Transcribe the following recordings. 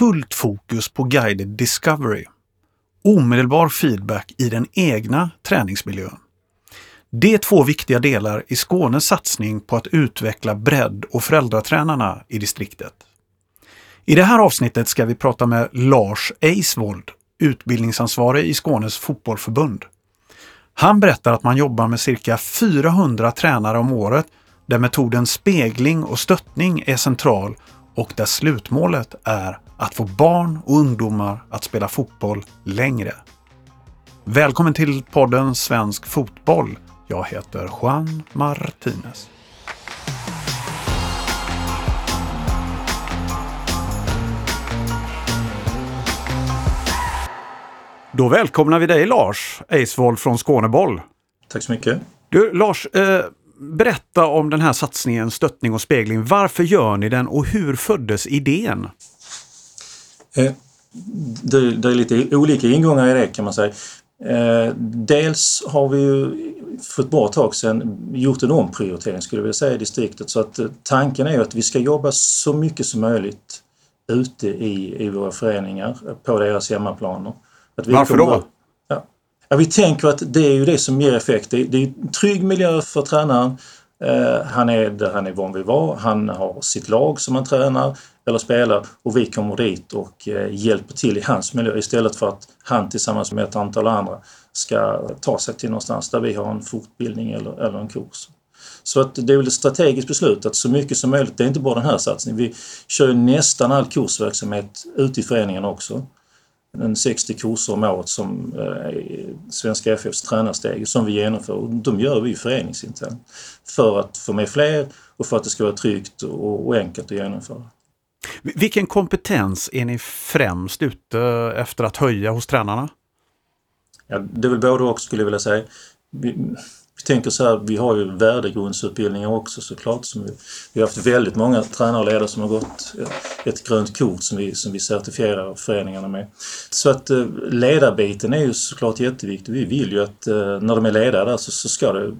fullt fokus på guided discovery. Omedelbar feedback i den egna träningsmiljön. Det är två viktiga delar i Skånes satsning på att utveckla bredd och föräldratränarna i distriktet. I det här avsnittet ska vi prata med Lars Eisvold, utbildningsansvarig i Skånes fotbollförbund. Han berättar att man jobbar med cirka 400 tränare om året där metoden spegling och stöttning är central och där slutmålet är att få barn och ungdomar att spela fotboll längre. Välkommen till podden Svensk Fotboll. Jag heter Juan Martinez. Då välkomnar vi dig Lars Eisvold från Skåneboll. Tack så mycket. Du Lars, eh, berätta om den här satsningen Stöttning och spegling. Varför gör ni den och hur föddes idén? Eh, det, det, är lite olika ingångar i det kan man säga. Eh, dels har vi ju för ett bra tag sedan gjort en omprioritering skulle jag vilja säga i distriktet så att eh, tanken är att vi ska jobba så mycket som möjligt ute i, i våra föreningar på deras hemmaplaner. Varför då? Ja. ja, vi tänker att det är ju det som ger effekt. Det, det är en trygg miljö för tränaren. Eh, han är där han är van vid att vara. Han har sitt lag som han tränar eller spelar och vi kommer dit och eh, hjälper till i hans miljö istället för att han tillsammans med ett antal andra ska ta sig till någonstans där vi har en fortbildning eller, eller en kurs. Så att det är väl ett strategiskt beslut att så mycket som möjligt, det är inte bara den här satsningen, vi kör nästan all kursverksamhet ute i föreningen också en 60 kurser om året som eh, Svenska FFs tränarsteg som vi genomför. Och de gör vi föreningsinternt för att få med fler och för att det ska vara tryggt och, och enkelt att genomföra. Vilken kompetens är ni främst ute efter att höja hos tränarna? Ja, det är väl både och skulle jag vilja säga. Vi, tänker så här, vi har ju värdegrundsutbildningar också såklart. Som vi, vi har haft väldigt många tränare och ledare som har gått ett grönt kort som vi, som vi certifierar föreningarna med. Så att eh, ledarbiten är ju såklart jätteviktig. Vi vill ju att eh, när de är ledare där så, så ska det eh,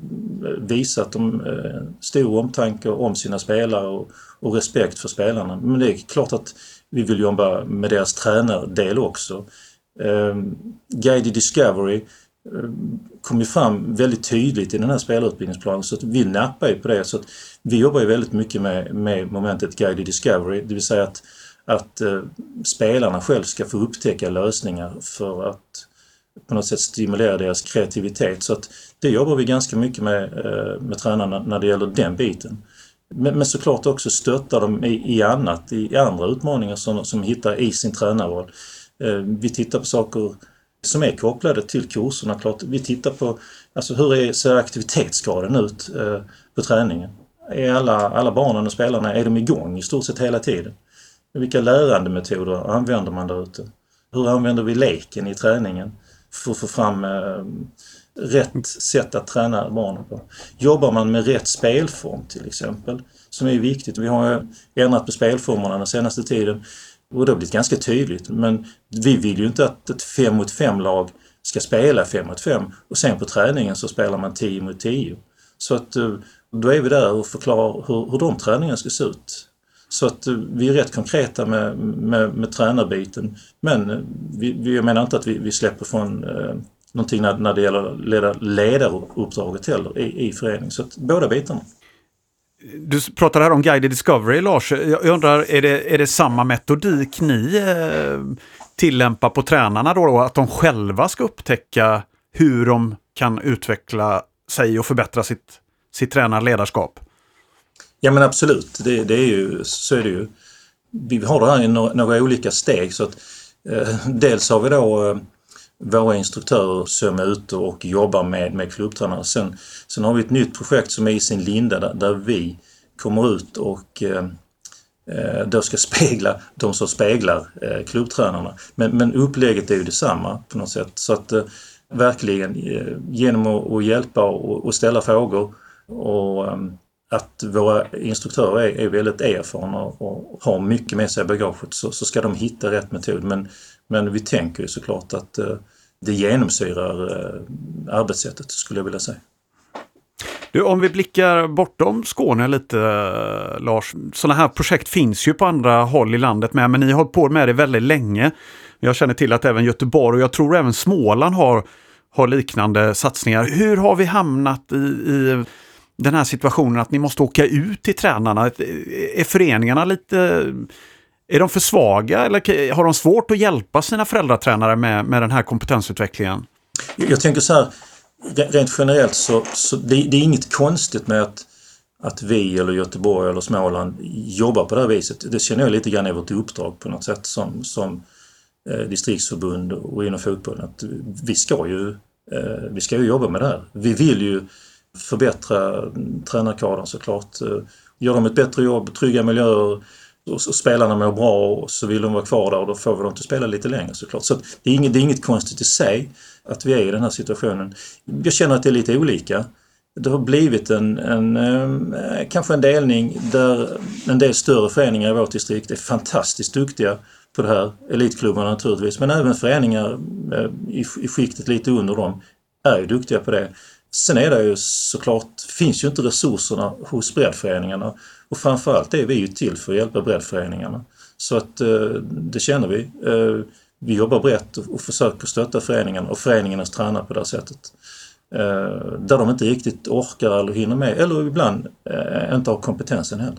visa att de eh, stor omtanke om sina spelare och, och respekt för spelarna. Men det är klart att vi vill jobba med deras tränardel också. Eh, Guided Discovery Eh, kom ju fram väldigt tydligt i den här spelarutbildningsplanen så att vi nappar ju på det. Så att vi jobbar ju väldigt mycket med, med momentet Guided Discovery, det vill säga att, att eh, spelarna själv ska få upptäcka lösningar för att på något sätt stimulera deras kreativitet. Så att det jobbar vi ganska mycket med, eh, med tränarna när det gäller den biten. Men, men såklart också stötta dem i, i annat, i, i andra utmaningar som, som hittar i sin tränarroll. Eh, vi tittar på saker som är kopplade till kurserna. Klart, vi tittar på alltså hur är, ser aktivitetsgraden ut eh, på träningen? Är alla, alla barnen och spelarna är de igång i stort sett hela tiden? Vilka lärandemetoder använder man där ute? Hur använder vi leken i träningen för att få fram eh, rätt sätt att träna barnen på? Jobbar man med rätt spelform till exempel, som är viktigt. Vi har ändrat på spelformerna den senaste tiden och det har blivit ganska tydligt. Men vi vill ju inte att ett 5 mot 5 lag ska spela 5 mot 5 och sen på träningen så spelar man 10 mot 10. Så att eh, då är vi där och förklarar hur, hur de träningarna ska se ut. Så att eh, vi är rätt konkreta med, med, med tränarbiten. Men eh, vi, jag menar inte att vi, vi släpper från eh, någonting när, när det gäller leda, ledaruppdraget heller i, i föreningen. Så att båda bitarna. Du pratar här om guided discovery, Lars. Jag undrar, är det, är det samma metodik ni eh, tillämpar på tränarna då, då? Att de själva ska upptäcka hur de kan utveckla sig och förbättra sitt, sitt tränarledarskap? Ja men absolut, det, det är ju, så är det ju. Vi har det här i några, några olika steg. så att eh, Dels har vi då eh, våra instruktörer som är ute och jobbar med, med klubbtränare. Sen, sen har vi ett nytt projekt som är i sin linda där, där vi kommer ut och eh, eh då ska spegla de som speglar eh, klubbtränarna. Men, men upplägget är ju detsamma på något sätt. Så att eh, verkligen eh, genom att, att hjälpa och, och, ställa frågor och eh, att våra instruktörer är, är väldigt erfarna och har mycket med sig i bagaget så, så ska de hitta rätt metod. Men, men vi tänker ju såklart att eh, det genomsyrar eh, arbetssättet skulle jag vilja säga. Du, om vi blickar bortom Skåne lite, eh, Lars. Sådana här projekt finns ju på andra håll i landet med, men ni har hållit på med det väldigt länge. Jag känner till att även Göteborg och jag tror även Småland har, har liknande satsningar. Hur har vi hamnat i, i den här situationen att ni måste åka ut till tränarna? Är föreningarna lite... Är de för svaga eller har de svårt att hjälpa sina föräldratränare med, med den här kompetensutvecklingen? Jag tänker så här, rent generellt så, så det, det, är inget konstigt med att, att vi eller Göteborg eller Småland jobbar på det här viset. Det känner jag lite grann är vårt uppdrag på något sätt som, som eh, distriktsförbund och inom fotbollen. Att vi ska ju eh, vi ska ju jobba med det här. Vi vill ju förbättra mm, tränarkadern såklart. Eh, Gör dem ett bättre jobb, trygga miljöer och spelarna mår bra och så vill de vara kvar där och då får vi dem att spela lite längre såklart. Så det är, inget, det är inget konstigt i sig att vi är i den här situationen. Jag känner att det är lite olika. Det har blivit en, en ehm, kanske en delning där en del större föreningar i vårt distrikt är fantastiskt duktiga på det här. Elitklubbarna naturligtvis, men även föreningar eh, i, i skiktet lite under dem är ju duktiga på det. Sen är det ju såklart, finns ju inte resurserna hos breddföreningarna och framförallt är vi ju till för att hjälpa breddföreningarna. Så att eh, det känner vi. Eh, vi jobbar brett och försöker stötta föreningarna och föreningarnas tränare på det sättet. Eh, där de inte riktigt orkar eller hinner med eller ibland inte har kompetensen heller.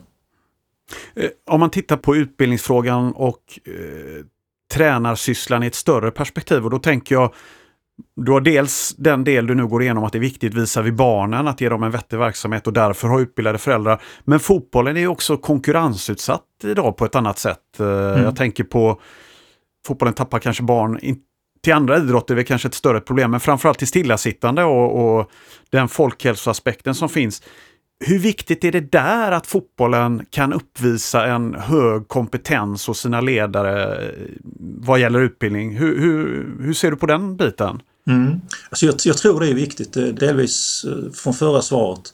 Om man tittar på utbildningsfrågan och eh, tränarsysslan i ett större perspektiv och då tänker jag du har dels den del du nu går igenom att det är viktigt visar vi barnen att ge dem en vettig verksamhet och därför ha utbildade föräldrar. Men fotbollen är också konkurrensutsatt idag på ett annat sätt. Eh, mm. Jag tänker på fotbollen tappar kanske barn till andra idrotter är det kanske ett större problem, men framförallt till stillasittande och, och den folkhälsoaspekten som finns. Hur viktigt är det där att fotbollen kan uppvisa en hög kompetens hos sina ledare eh, vad gäller utbildning? Hur, hur, hur ser du på den biten? Mm. Alltså jag, jag, tror det är viktigt, eh, delvis eh, från förra svaret.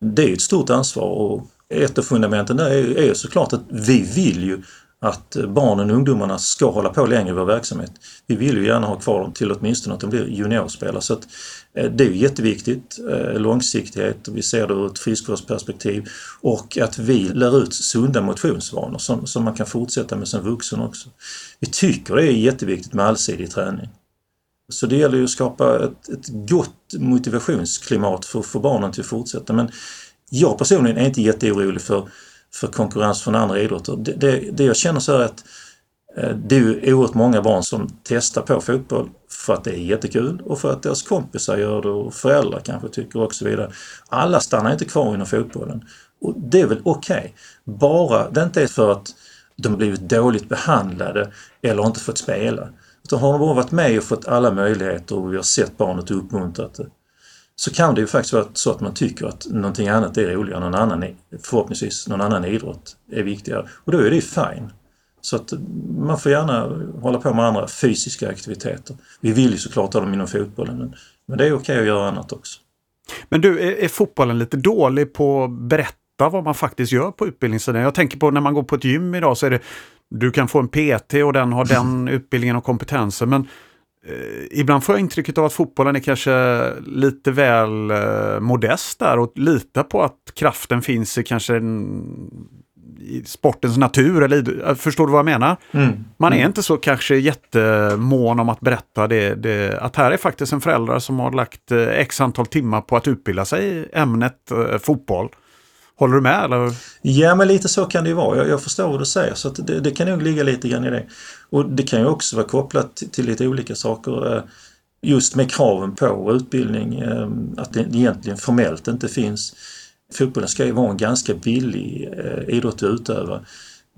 Det är ett stort ansvar och ett av fundamenten där är, är såklart att vi vill ju att barnen och ungdomarna ska hålla på längre i vår verksamhet. Vi vill ju gärna ha kvar dem till åtminstone att de blir juniorspelare. Så att, eh, det är jätteviktigt, eh, långsiktighet, vi ser det ur ett friskvårdsperspektiv och att vi lär ut sunda motionsvanor som, som man kan fortsätta med som vuxen också. Vi tycker det är jätteviktigt med allsidig träning. Så det gäller ju att skapa ett, ett gott motivationsklimat för, för barnen till att fortsätta. Men jag personligen är inte jätteorolig för för konkurrens från andra idrotter. Det, det, det jag känner så är att eh, det är oerhört många barn som testar på fotboll för att det är jättekul och för att deras kompisar gör det och föräldrar kanske tycker och så vidare. Alla stannar inte kvar inom fotbollen. Och det är väl okej. Okay. Bara det inte är för att de blivit dåligt behandlade eller inte fått spela. Utan har de bara varit med och fått alla möjligheter och vi har sett barnet och uppmuntrat det så kan det ju faktiskt vara så att man tycker att någonting annat är roligare, någon annan, förhoppningsvis någon annan idrott är viktigare. Och då är det fine. Så att man får gärna hålla på med andra fysiska aktiviteter. Vi vill ju såklart ha dem inom fotbollen, men, men det är okej okay att göra annat också. Men du, är, är fotbollen lite dålig på att berätta vad man faktiskt gör på utbildningssidan? Jag tänker på när man går på ett gym idag så är det du kan få en PT och den har den utbildningen och kompetensen. Men ibland får jag intrycket av att fotbollen är kanske lite väl eh, modest där och lita på att kraften finns i kanske en, i sportens natur. Eller, förstår du vad jag menar? Mm. Man är mm. inte så kanske jättemån om att berätta det, det, att här är faktiskt en förälder som har lagt eh, x antal timmar på att utbilda sig i ämnet eh, fotboll. Håller du med? Eller? Ja, men lite så kan det ju vara. Jag, jag förstår vad du säger, så det, det, kan nog ligga lite grann i det. Och det kan ju också vara kopplat till, till lite olika saker. Eh, just med kraven på utbildning, eh, att det egentligen formellt inte finns. Fotbollen ska ju vara en ganska billig eh, idrott att utöva.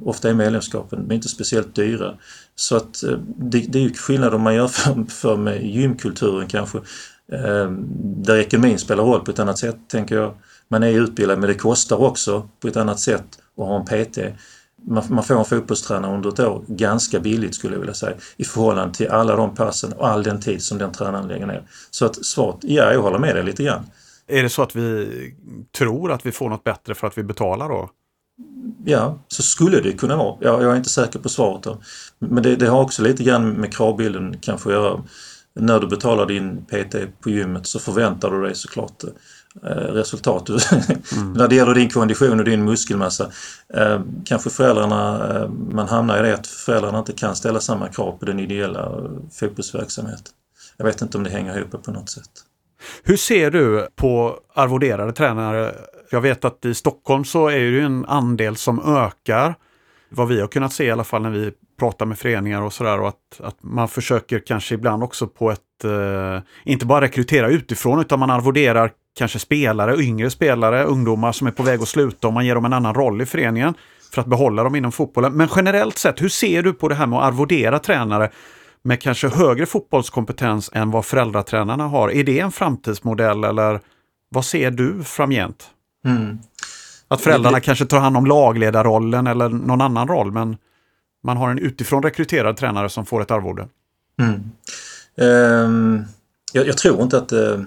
Ofta är medlemskapen inte speciellt dyra. Så att det, det är ju skillnad om man gör för, för med gymkulturen kanske. Där ekonomin spelar roll på ett annat sätt, tänker jag man är utbildad men det kostar också på ett annat sätt att ha en PT. Man, man får en fotbollstränare under ett år ganska billigt skulle jag vilja säga i förhållande till alla de passen och all den tid som den tränaren lägger ner. Så att svaret, ja jag håller med dig lite grann. Är det så att vi tror att vi får något bättre för att vi betalar då? Ja, så skulle det kunna vara. Jag, jag är inte säker på svaret. Då. Men det, det, har också lite grann med kravbilden kanske att göra. när du betalar din PT på gymmet så förväntar du dig såklart Eh, resultat. Mm. när det gäller din kondition och din muskelmassa. Eh, kanske föräldrarna, eh, man hamnar i det att föräldrarna inte kan ställa samma krav på den ideella eh, fotbollsverksamheten. Jag vet inte om det hänger ihop på något sätt. Hur ser du på arvoderade tränare? Jag vet att i Stockholm så är det en andel som ökar. Vad vi har kunnat se i alla fall när vi pratar med föreningar och sådär och att, att man försöker kanske ibland också på ett, eh, inte bara rekrytera utifrån utan man arvoderar kanske spelare, yngre spelare, ungdomar som är på väg att sluta och man ger dem en annan roll i föreningen för att behålla dem inom fotbollen. Men generellt sett, hur ser du på det här med att arvodera tränare med kanske högre fotbollskompetens än vad föräldratränarna har? Är det en framtidsmodell eller vad ser du framgent? Mm. Att föräldrarna det... kanske tar hand om lagledarrollen eller någon annan roll, men man har en utifrån rekryterad tränare som får ett arvode. Mm. Um, jag, jag, tror inte att uh,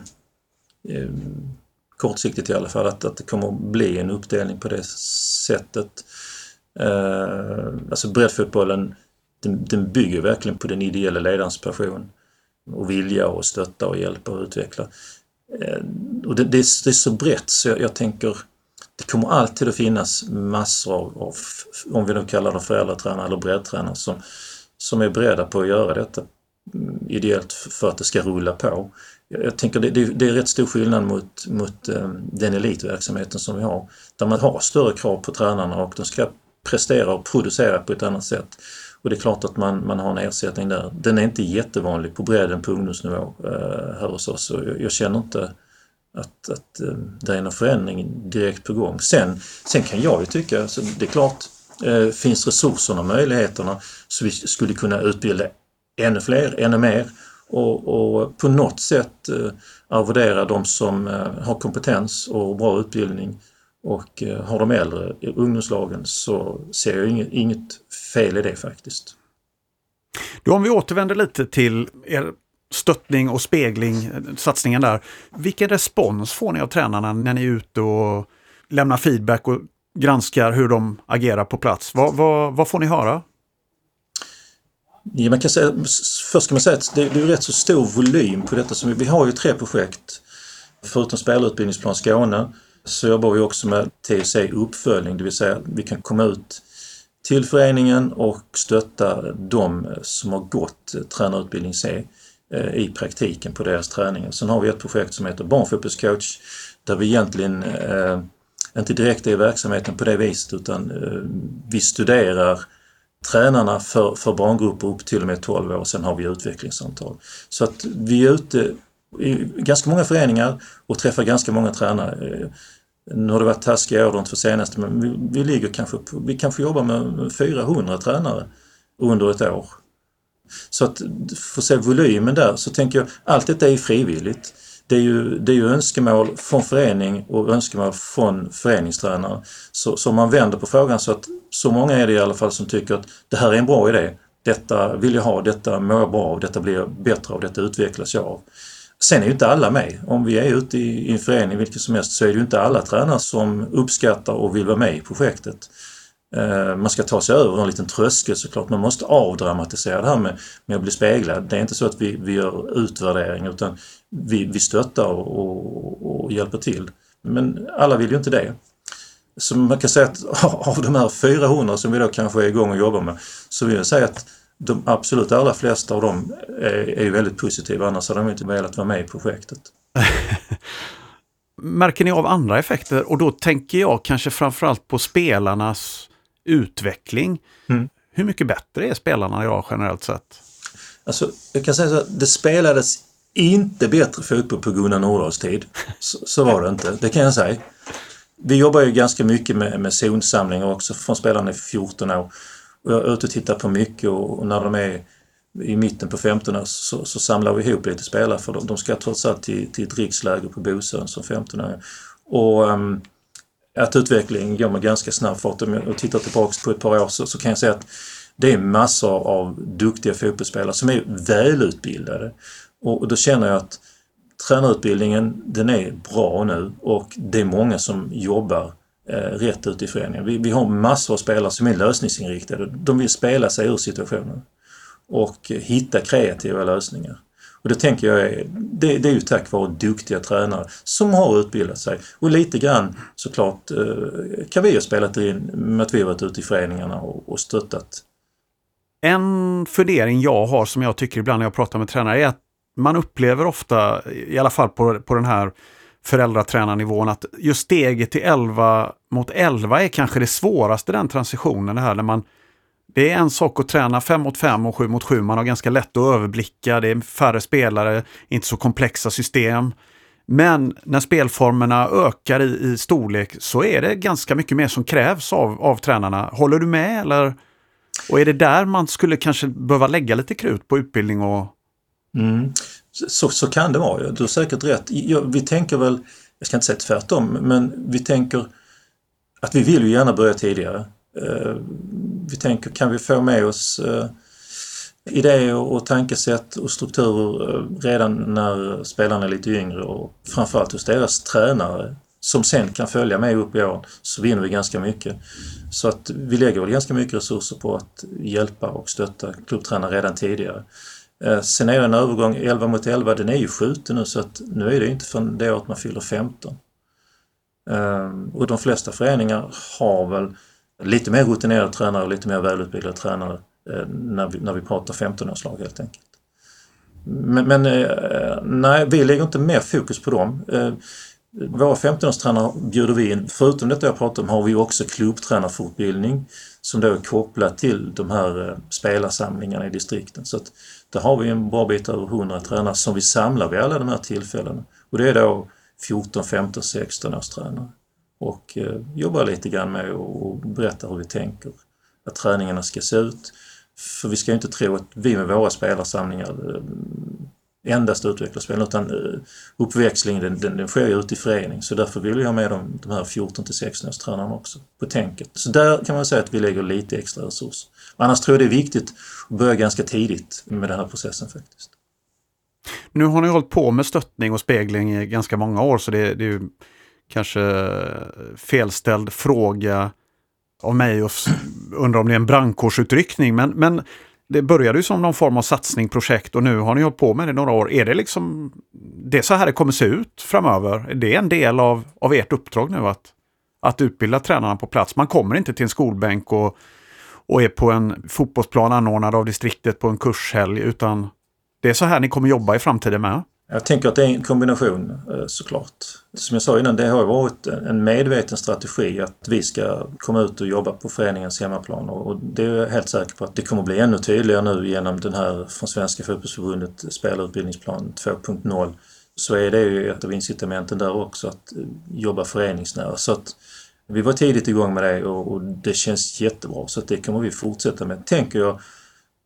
kortsiktigt i alla fall, att, att det kommer att bli en uppdelning på det sättet. Uh, alltså breddfotbollen, den, den bygger verkligen på den ideella ledarens passion och vilja och stötta och hjälpa och utveckla. Uh, och det, det, är, det, är, så brett så jag, jag tänker det kommer alltid att finnas massor av, av om vi nu kallar dem föräldratränare eller breddtränare, som, som är beredda på att göra detta mm, ideellt för att det ska rulla på. Jag tänker det, det, det är rätt stor skillnad mot, mot eh, den elitverksamheten som vi har, där man har större krav på tränarna och de ska prestera och producera på ett annat sätt. Och det är klart att man, man har en ersättning där. Den är inte jättevanlig på bredden på ungdomsnivå eh, här hos oss jag, jag känner inte att, att eh, det är någon förändring direkt på gång. Sen, sen kan jag ju tycka, så det är klart, eh, finns resurserna och möjligheterna så vi skulle kunna utbilda ännu fler, ännu mer och, och på något sätt eh, arvodera de som har kompetens och bra utbildning och har de äldre i ungdomslagen så ser jag inget, inget fel i det faktiskt. Då om vi återvänder lite till er stöttning och spegling, eh, satsningen där. Vilken respons får ni av tränarna när ni är ute och lämnar feedback och granskar hur de agerar på plats? Vad, vad, vad får ni höra? Ja, man kan säga, först ska man säga att det, det är rätt så stor volym på detta. Som vi, har ju tre projekt. Förutom spelarutbildningsplan Skåne så jobbar vi också med TUC uppföljning, det vill säga att vi kan komma ut till föreningen och stötta de som har gått tränarutbildning C Eh, i praktiken på deras träningar. Sen har vi ett projekt som heter Barnfotbollscoach där vi egentligen eh, inte direkt är i verksamheten på det viset utan eh, vi studerar tränarna för, för barngrupper upp till och med 12 år och sen har vi utvecklingssamtal. Så att vi är ute i ganska många föreningar och träffar ganska många tränare. Eh, nu har det varit taskiga år de två senaste men vi, vi ligger kanske på, vi kanske jobbar med 400 tränare under ett år. Så att få se volymen där så tänker jag allt detta är frivilligt. Det är, ju, det är ju önskemål från förening och önskemål från föreningstränare. Så, så man vänder på frågan så att så många är det i alla fall som tycker att det här är en bra idé. Detta vill jag ha, detta mår jag bra av, detta blir bättre av, detta utvecklas jag av. Sen är ju inte alla med. Om vi är ute i, i en förening vilken som helst så är det ju inte alla tränare som uppskattar och vill vara med i projektet. Eh, man ska ta sig över en liten tröskel såklart. Man måste avdramatisera det här med, med att bli speglad. Det är inte så att vi, vi gör utvärdering utan vi, vi stöttar och, och, och hjälper till. Men alla vill ju inte det. Så man kan säga att av de här 400 som vi då kanske är igång och jobbar med så vill jag säga att de absolut allra flesta av dem är, är väldigt positiva annars hade de inte velat vara med i projektet. Märker ni av andra effekter? Och då tänker jag kanske framförallt på spelarnas utveckling. Mm. Hur mycket bättre är spelarna idag generellt sett? Alltså, jag kan säga så att det spelades inte bättre fotboll på Gunnar Nordahls tid. Så, så, var det inte, det kan jag säga. Vi jobbar ju ganska mycket med, med zonsamlingar också från spelarna i 14 år. Och jag är ute och tittar på mycket och, och när de är i mitten på 15 år så, så, samlar vi ihop lite spelare för de, de ska trots allt till, till ett riksläger på Bosön som 15 år. Och um, att utvecklingen går med ganska snabb fart. Om jag tittar tillbaks på ett par år så, så kan jag säga att det är massor av duktiga fotbollsspelare som är välutbildade. Och, då känner jag att tränarutbildningen den är bra nu och det är många som jobbar eh, rätt ut i föreningen. Vi, vi har massor av spelare som är lösningsinriktade. De vill spela sig ur situationen och hitta kreativa lösningar. Och det tänker jag är, det, det är ju tack vare duktiga tränare som har utbildat sig. Och lite grann såklart eh, kan vi ha spelat in med att vi har varit ute i föreningarna och, och stöttat. En fundering jag har som jag tycker ibland när jag pratar med tränare är att man upplever ofta, i alla fall på, på den här föräldratränarnivån, att just steget till 11 mot 11 är kanske det svåraste, den transitionen. Det här när man det är en sak att träna 5 mot 5 och 7 mot 7. Man har ganska lätt att överblicka. Det är färre spelare, inte så komplexa system. Men när spelformerna ökar i, i storlek så är det ganska mycket mer som krävs av, av tränarna. Håller du med eller? Och är det där man skulle kanske behöva lägga lite krut på utbildning och... Mm. Så, så kan det vara. Du har säkert rätt. Vi tänker väl, jag ska inte säga tvärtom, men vi tänker att vi vill ju gärna börja tidigare. Eh, vi tänker, kan vi få med oss eh, idéer och tankesätt och strukturer eh, redan när spelarna är lite yngre och framförallt hos deras tränare som sen kan följa med upp i åren så vinner vi ganska mycket. Så att vi lägger väl ganska mycket resurser på att hjälpa och stötta klubbtränare redan tidigare. Sen är det en övergång 11 mot 11, den är ju skjuten nu så att nu är det inte förrän det året man fyller 15. Och de flesta föreningar har väl lite mer rutinerade tränare och lite mer välutbildade tränare eh, när vi, när vi pratar 15-årslag helt enkelt. Men, men eh, nej, vi lägger inte mer fokus på dem. Eh, våra 15-årstränare bjuder vi in, förutom detta jag pratar om, har vi också klubbtränarfortbildning som då är kopplat till de här spelarsamlingarna i distrikten. Så att där har vi en bra bit över 100 tränare som vi samlar vid alla de här tillfällena. Och det är då 14, 15, 16 års tränare och eh, jobbar lite grann med att berätta hur vi tänker att träningarna ska se ut. För vi ska ju inte tro att vi med våra spelarsamlingar eh, endast utvecklar spel utan eh, uppväxlingen den, den, den sker ju ute i förening så därför vill vi ha med de, de här 14 till 16-årstränarna också på tänket. Så där kan man säga att vi lägger lite extra resurser. Annars tror jag det är viktigt att börja ganska tidigt med den här processen faktiskt. Nu har ni hållit på med stöttning och spegling i ganska många år så det, det är ju kanske eh, felställd fråga av mig och undrar om det är en brandkårsutryckning. Men, men det började ju som någon form av satsning, projekt och nu har ni hållit på med det några år. Är det liksom det är så här det kommer se ut framöver? Är det en del av, av ert uppdrag nu att, att utbilda tränarna på plats? Man kommer inte till en skolbänk och, och är på en fotbollsplan anordnad av distriktet på en kurshelg utan det är så här ni kommer jobba i framtiden med? Jag tänker att det är en kombination eh, såklart. Som jag sa innan, det har varit en medveten strategi att vi ska komma ut och jobba på föreningens hemmaplan och det är jag helt säker på att det kommer bli ännu tydligare nu genom den här från Svenska fotbollsförbundet spelarutbildningsplan 2.0 så är det ju ett av incitamenten där också att eh, jobba föreningsnära. Så att vi var tidigt igång med det och, det känns jättebra så att det kommer vi fortsätta med, tänker jag,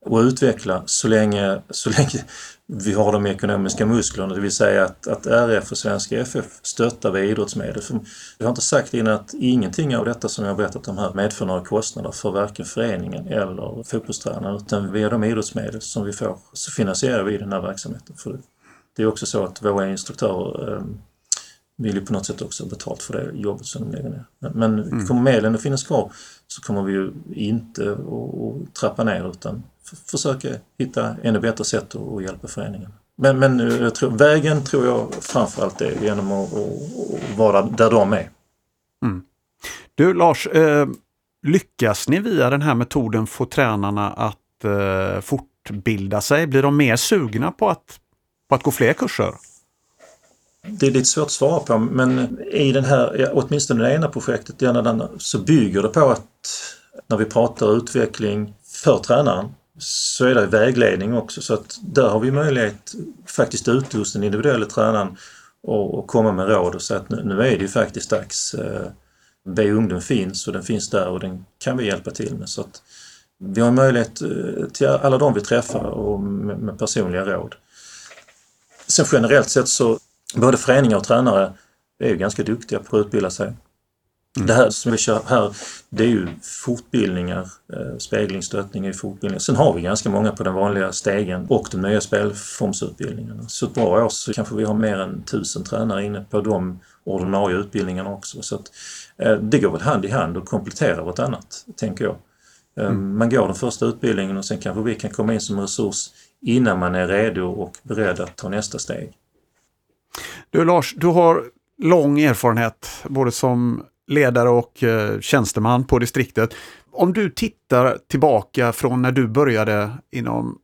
och utveckla så länge, så länge vi har de ekonomiska musklerna, det vill säga att, att RF och Svenska FF stöttar via idrottsmedel. För jag har inte sagt innan att ingenting av detta som jag har berättat om här medför några kostnader för varken föreningen eller fotbollstränaren utan via de idrottsmedel som vi får så finansierar vi den här verksamheten. För det är också så att våra instruktörer eh, vill ju på något sätt också ha betalt för det jobbet som de lägger ner. Men mm. kommer medlen att finnas kvar så kommer vi ju inte att trappa ner utan försöka hitta ännu bättre sätt att hjälpa föreningen. Men, men eh, tror, vägen tror jag framförallt är genom att, att vara där de är. Mm. Du Lars, eh, lyckas ni via den här metoden få tränarna att eh, fortbilda sig? Blir de mer sugna på att, på att gå fler kurser? Det är lite svårt att svara på men i den här, åtminstone det ena projektet, så bygger det på att när vi pratar utveckling för tränaren så är det vägledning också så att där har vi möjlighet faktiskt ute hos den individuella tränaren och, komma med råd och säga att nu, nu är det ju faktiskt dags. Eh, B ungdom finns och den finns där och den kan vi hjälpa till med. Så att vi har möjlighet eh, till alla de vi träffar och med, med personliga råd. Sen generellt sett så både föreningar och tränare är ju ganska duktiga på att utbilda sig. Mm. Det här som vi kör här, det är ju fortbildningar, eh, speglingsstöttning i fortbildningar. Sen har vi ganska många på den vanliga stegen och de nya spelformsutbildningarna. Så ett bra år så kanske vi har mer än tusen tränare inne på de ordinarie utbildningarna också. Så att, eh, det går väl hand i hand och kompletterar vartannat, tänker jag. Eh, mm. Man går den första utbildningen och sen kanske vi kan komma in som resurs innan man är redo och beredd att ta nästa steg. Du Lars, du har lång erfarenhet både som ledare och eh, tjänsteman på distriktet. Om du tittar tillbaka från när du började inom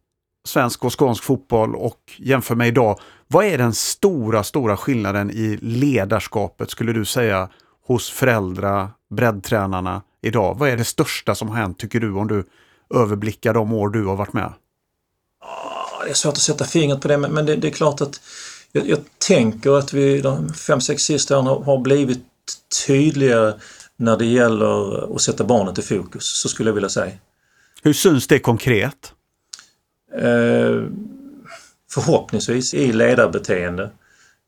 svensk och skånsk fotboll och jämför med idag. Vad är den stora, stora skillnaden i ledarskapet skulle du säga hos föräldrar, breddtränarna idag? Vad är det största som har hänt tycker du om du överblickar de år du har varit med? Ah, det är svårt att sätta fingret på det men det, det är klart att jag, jag, tänker att vi de fem, sex sista åren har, har blivit tydligare när det gäller att sätta barnet i fokus, så skulle jag vilja säga. Hur syns det konkret? Eh, förhoppningsvis i ledarbeteende.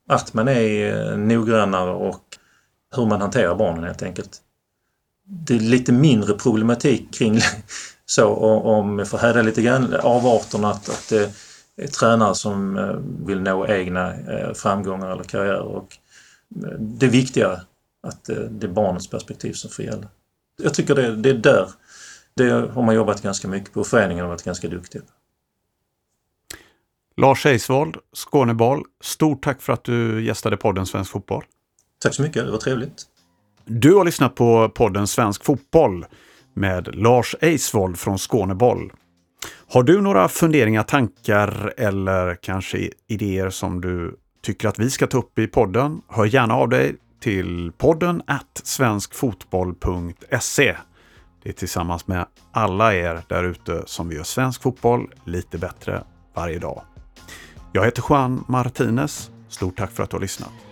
Att man är eh, noggrannare och hur man hanterar barnen helt enkelt. Det är lite mindre problematik kring så om jag får häda lite grann avarterna att, att det är tränare som eh, vill nå egna framgångar eller karriärer. Och det är viktigare att det är barnets perspektiv som får gälla. Jag tycker det, det är där det har man jobbat ganska mycket på. Föreningen har varit ganska duktiga. Lars Eisvold, Skåneboll. Stort tack för att du gästade podden Svensk Fotboll. Tack så mycket, det var trevligt. Du har lyssnat på podden Svensk Fotboll med Lars Eisvold från Skåneboll. Har du några funderingar, tankar eller kanske idéer som du tycker att vi ska ta upp i podden? Hör gärna av dig till podden at svenskfotboll.se. Det är tillsammans med alla er där ute som vi gör svensk fotboll lite bättre varje dag. Jag heter Juan Martinez. Stort tack för att du har lyssnat.